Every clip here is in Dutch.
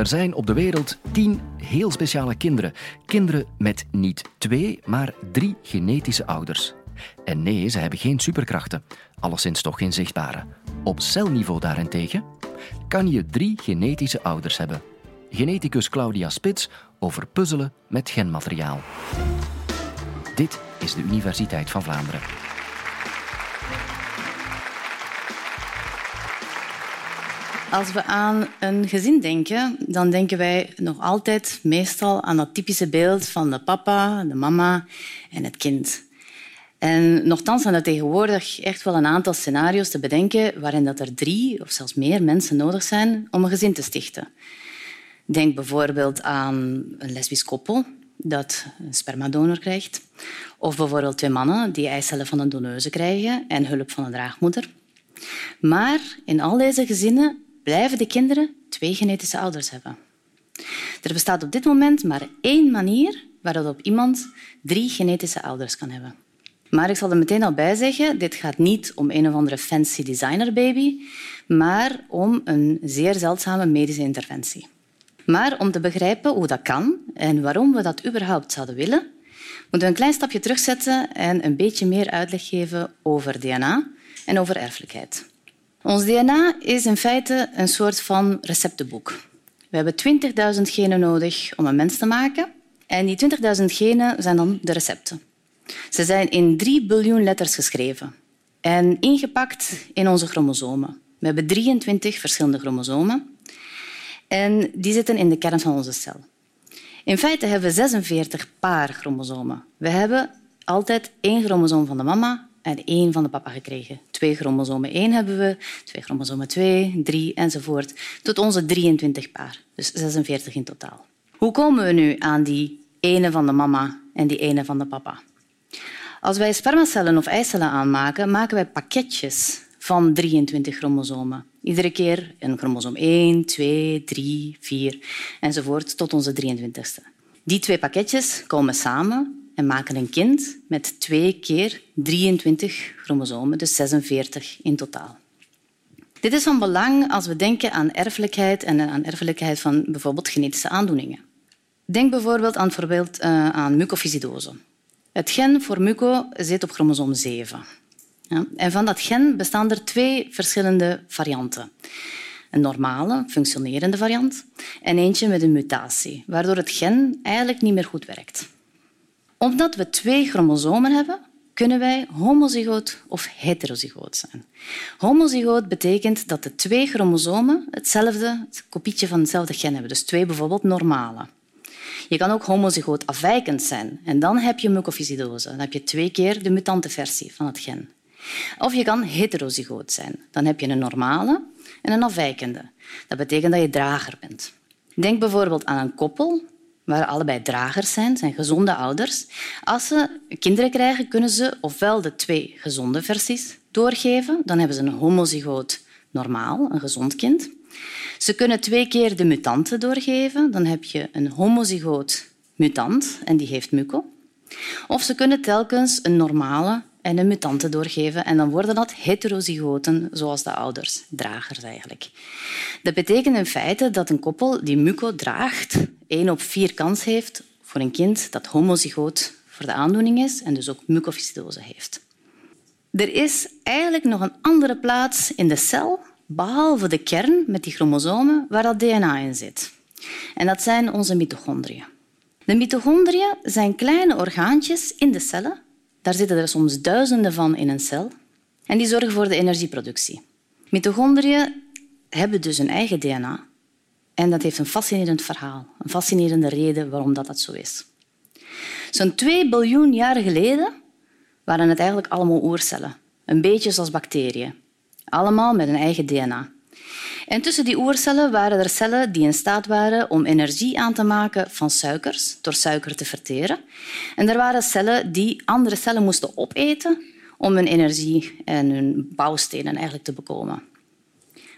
Er zijn op de wereld tien heel speciale kinderen. Kinderen met niet twee, maar drie genetische ouders. En nee, ze hebben geen superkrachten. Alleszins toch geen zichtbare. Op celniveau daarentegen kan je drie genetische ouders hebben. Geneticus Claudia Spits over puzzelen met genmateriaal. Dit is de Universiteit van Vlaanderen. Als we aan een gezin denken, dan denken wij nog altijd meestal aan dat typische beeld van de papa, de mama en het kind. En nochtans zijn er tegenwoordig echt wel een aantal scenario's te bedenken waarin dat er drie of zelfs meer mensen nodig zijn om een gezin te stichten. Denk bijvoorbeeld aan een lesbisch koppel dat een spermadonor krijgt. Of bijvoorbeeld twee mannen die eicellen van een doneuse krijgen en hulp van een draagmoeder. Maar in al deze gezinnen blijven de kinderen twee genetische ouders hebben. Er bestaat op dit moment maar één manier waarop iemand drie genetische ouders kan hebben. Maar ik zal er meteen al bij zeggen, dit gaat niet om een of andere fancy designerbaby, maar om een zeer zeldzame medische interventie. Maar om te begrijpen hoe dat kan en waarom we dat überhaupt zouden willen, moeten we een klein stapje terugzetten en een beetje meer uitleg geven over DNA en over erfelijkheid. Ons DNA is in feite een soort van receptenboek. We hebben 20.000 genen nodig om een mens te maken. En die 20.000 genen zijn dan de recepten. Ze zijn in 3 biljoen letters geschreven en ingepakt in onze chromosomen. We hebben 23 verschillende chromosomen en die zitten in de kern van onze cel. In feite hebben we 46 paar chromosomen. We hebben altijd één chromosoom van de mama en één van de papa gekregen. Twee chromosomen één hebben we, twee chromosomen twee, drie enzovoort, tot onze 23 paar. Dus 46 in totaal. Hoe komen we nu aan die ene van de mama en die ene van de papa? Als wij spermacellen of eicellen aanmaken, maken wij pakketjes van 23 chromosomen. Iedere keer een chromosoom 1, 2, 3, 4 enzovoort tot onze 23ste. Die twee pakketjes komen samen en maken een kind met twee keer 23 chromosomen, dus 46 in totaal. Dit is van belang als we denken aan erfelijkheid en aan erfelijkheid van bijvoorbeeld genetische aandoeningen. Denk bijvoorbeeld aan, bijvoorbeeld, uh, aan mucoviscidose. Het gen voor muco zit op chromosoom 7. Ja, en van dat gen bestaan er twee verschillende varianten. Een normale, functionerende variant en eentje met een mutatie, waardoor het gen eigenlijk niet meer goed werkt omdat we twee chromosomen hebben, kunnen wij homozygoot of heterozygoot zijn. Homozygoot betekent dat de twee chromosomen hetzelfde het kopietje van hetzelfde gen hebben, dus twee bijvoorbeeld normale. Je kan ook homozygoot afwijkend zijn en dan heb je mucoviscidose. Dan heb je twee keer de mutante versie van het gen. Of je kan heterozygoot zijn. Dan heb je een normale en een afwijkende. Dat betekent dat je drager bent. Denk bijvoorbeeld aan een koppel waar allebei dragers zijn, zijn gezonde ouders. Als ze kinderen krijgen, kunnen ze ofwel de twee gezonde versies doorgeven, dan hebben ze een homozygoot normaal, een gezond kind. Ze kunnen twee keer de mutanten doorgeven, dan heb je een homozygoot mutant en die heeft muco. Of ze kunnen telkens een normale en een mutante doorgeven. En dan worden dat heterozygoten, zoals de ouders, dragers eigenlijk. Dat betekent in feite dat een koppel die muco draagt, één op vier kans heeft voor een kind dat homozygoot voor de aandoening is en dus ook mucoviscidose heeft. Er is eigenlijk nog een andere plaats in de cel, behalve de kern met die chromosomen, waar dat DNA in zit. En dat zijn onze mitochondriën. De mitochondriën zijn kleine orgaantjes in de cellen daar zitten er soms duizenden van in een cel. En die zorgen voor de energieproductie. Mitochondriën hebben dus een eigen DNA. En dat heeft een fascinerend verhaal, een fascinerende reden waarom dat, dat zo is. Zo'n 2 biljoen jaar geleden waren het eigenlijk allemaal oercellen. Een beetje zoals bacteriën. Allemaal met een eigen DNA. En tussen die oercellen waren er cellen die in staat waren om energie aan te maken van suikers, door suiker te verteren. En er waren cellen die andere cellen moesten opeten om hun energie en hun bouwstenen eigenlijk te bekomen.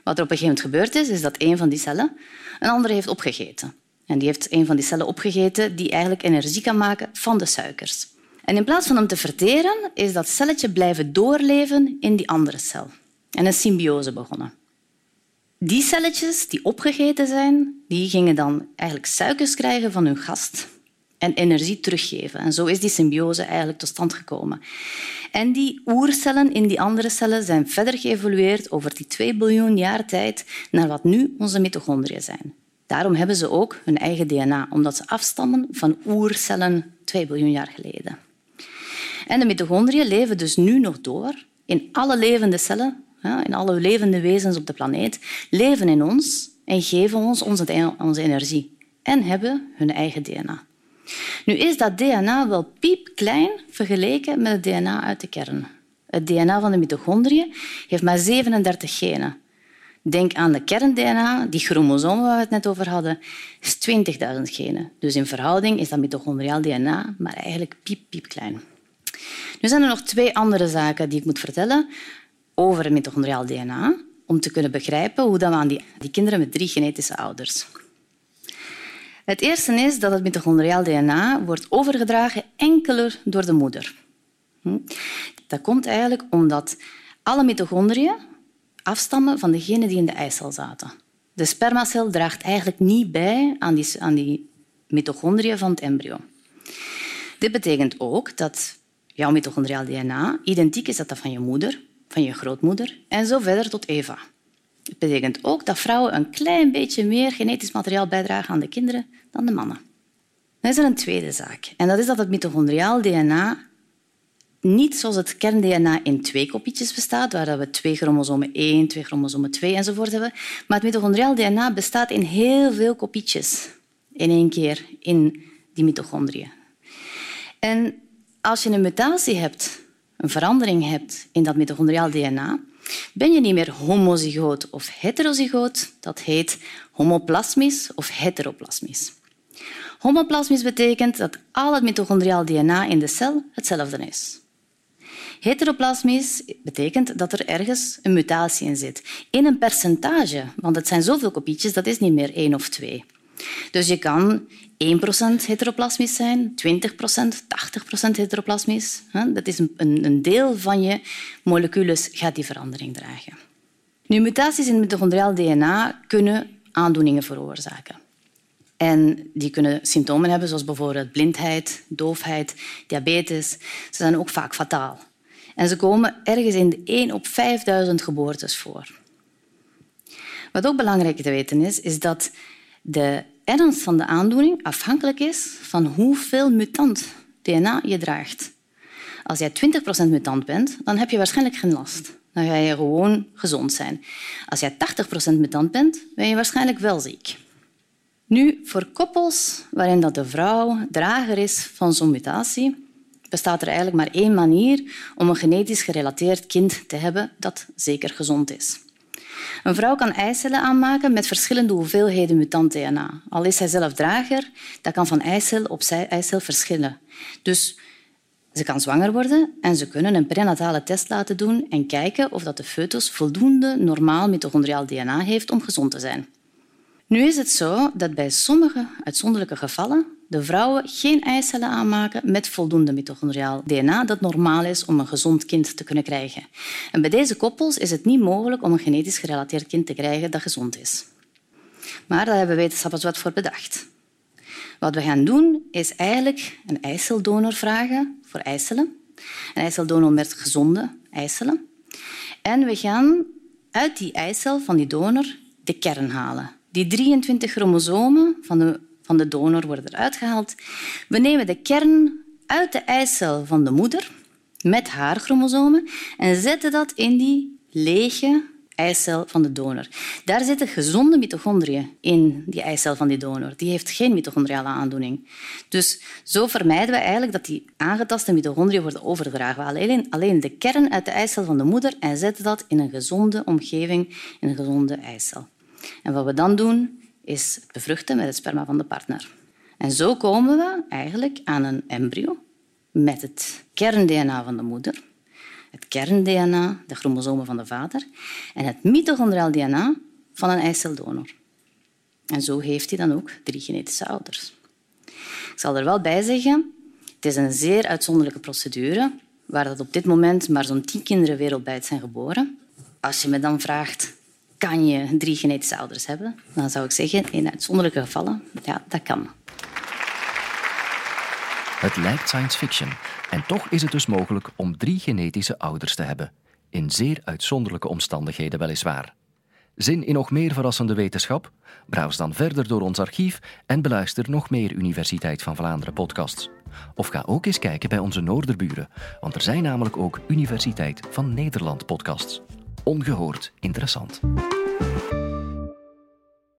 Wat er op een gegeven moment gebeurd is, is dat een van die cellen een andere heeft opgegeten. En die heeft een van die cellen opgegeten die eigenlijk energie kan maken van de suikers. En in plaats van hem te verteren, is dat celletje blijven doorleven in die andere cel. En een symbiose begonnen. Die celletjes die opgegeten zijn, die gingen dan eigenlijk suikers krijgen van hun gast en energie teruggeven. En zo is die symbiose eigenlijk tot stand gekomen. En die oercellen in die andere cellen zijn verder geëvolueerd over die 2 biljoen jaar tijd naar wat nu onze mitochondriën zijn. Daarom hebben ze ook hun eigen DNA, omdat ze afstammen van oercellen 2 biljoen jaar geleden. En de mitochondriën leven dus nu nog door in alle levende cellen, in alle levende wezens op de planeet, leven in ons en geven ons onze energie en hebben hun eigen DNA. Nu is dat DNA wel piepklein vergeleken met het DNA uit de kern. Het DNA van de mitochondriën heeft maar 37 genen. Denk aan de kern-DNA, die chromosomen waar we het net over hadden, is 20.000 genen. Dus in verhouding is dat mitochondriaal DNA maar eigenlijk piep, piepklein. Nu zijn er nog twee andere zaken die ik moet vertellen over het mitochondriaal DNA, om te kunnen begrijpen hoe dat we aan die, kinderen met drie genetische ouders het eerste is dat het mitochondriaal DNA wordt overgedragen enkeler door de moeder. Hm? Dat komt eigenlijk omdat alle mitochondriën afstammen van degenen die in de eicel zaten. De spermacel draagt eigenlijk niet bij aan die, aan die mitochondriën van het embryo. Dit betekent ook dat jouw mitochondriaal DNA identiek is dat, dat van je moeder, van je grootmoeder en zo verder tot Eva. Het betekent ook dat vrouwen een klein beetje meer genetisch materiaal bijdragen aan de kinderen dan de mannen. Dan is er een tweede zaak. En dat is dat het mitochondriaal DNA niet zoals het kern-DNA in twee kopietjes bestaat, waar we twee chromosomen 1, twee chromosomen 2 enzovoort hebben. Maar het mitochondriaal DNA bestaat in heel veel kopietjes in één keer in die mitochondriën. En als je een mutatie hebt, een verandering hebt in dat mitochondriaal DNA, ben je niet meer homozygoot of heterozygoot, dat heet homoplasmisch of heteroplasmisch. Homoplasmisch betekent dat al het mitochondriaal DNA in de cel hetzelfde is. Heteroplasmisch betekent dat er ergens een mutatie in zit. In een percentage, want het zijn zoveel kopietjes, dat is niet meer één of twee. Dus je kan 1% heteroplasmisch zijn, 20%, 80% heteroplasmisch. Dat is een deel van je molecules gaat die verandering dragen. Mutaties in mitochondriaal DNA kunnen aandoeningen veroorzaken. En die kunnen symptomen hebben, zoals bijvoorbeeld blindheid, doofheid, diabetes. Ze zijn ook vaak fataal. En ze komen ergens in de 1 op 5000 geboortes voor. Wat ook belangrijk te weten is, is dat de ernst van de aandoening afhankelijk is van hoeveel mutant DNA je draagt. Als jij 20% mutant bent, dan heb je waarschijnlijk geen last. Dan ga je gewoon gezond zijn. Als jij 80% mutant bent, ben je waarschijnlijk wel ziek. Nu, voor koppels waarin dat de vrouw drager is van zo'n mutatie, bestaat er eigenlijk maar één manier om een genetisch gerelateerd kind te hebben dat zeker gezond is. Een vrouw kan eicellen aanmaken met verschillende hoeveelheden mutant DNA. Al is zij zelf drager, dat kan van eicel op eicel verschillen. Dus ze kan zwanger worden en ze kunnen een prenatale test laten doen en kijken of dat de foetus voldoende normaal mitochondriaal DNA heeft om gezond te zijn. Nu is het zo dat bij sommige uitzonderlijke gevallen de vrouwen geen eicellen aanmaken met voldoende mitochondriaal DNA dat normaal is om een gezond kind te kunnen krijgen. En bij deze koppels is het niet mogelijk om een genetisch gerelateerd kind te krijgen dat gezond is. Maar daar hebben wetenschappers wat voor bedacht. Wat we gaan doen, is eigenlijk een eiceldonor vragen voor eicellen. Een eiceldonor met gezonde eicellen. En we gaan uit die eicel van die donor de kern halen. Die 23 chromosomen van de, van de donor worden eruit gehaald. We nemen de kern uit de eicel van de moeder met haar chromosomen en zetten dat in die lege eicel van de donor. Daar zitten gezonde mitochondriën in die eicel van die donor. Die heeft geen mitochondriale aandoening. Dus zo vermijden we eigenlijk dat die aangetaste mitochondriën worden overgedragen. Alleen, alleen de kern uit de eicel van de moeder en zetten dat in een gezonde omgeving, in een gezonde eicel. En wat we dan doen, is bevruchten met het sperma van de partner. En zo komen we eigenlijk aan een embryo met het kern-DNA van de moeder, het kern-DNA, de chromosomen van de vader, en het mitochondriaal DNA van een eiceldonor. En zo heeft hij dan ook drie genetische ouders. Ik zal er wel bij zeggen, het is een zeer uitzonderlijke procedure, waar dat op dit moment maar zo'n tien kinderen wereldwijd zijn geboren. Als je me dan vraagt, kan je drie genetische ouders hebben? Dan zou ik zeggen, in uitzonderlijke gevallen, ja, dat kan. Het lijkt science fiction. En toch is het dus mogelijk om drie genetische ouders te hebben. In zeer uitzonderlijke omstandigheden weliswaar. Zin in nog meer verrassende wetenschap? Browse dan verder door ons archief en beluister nog meer Universiteit van Vlaanderen podcasts. Of ga ook eens kijken bij onze Noorderburen, want er zijn namelijk ook Universiteit van Nederland podcasts. Ongehoord interessant.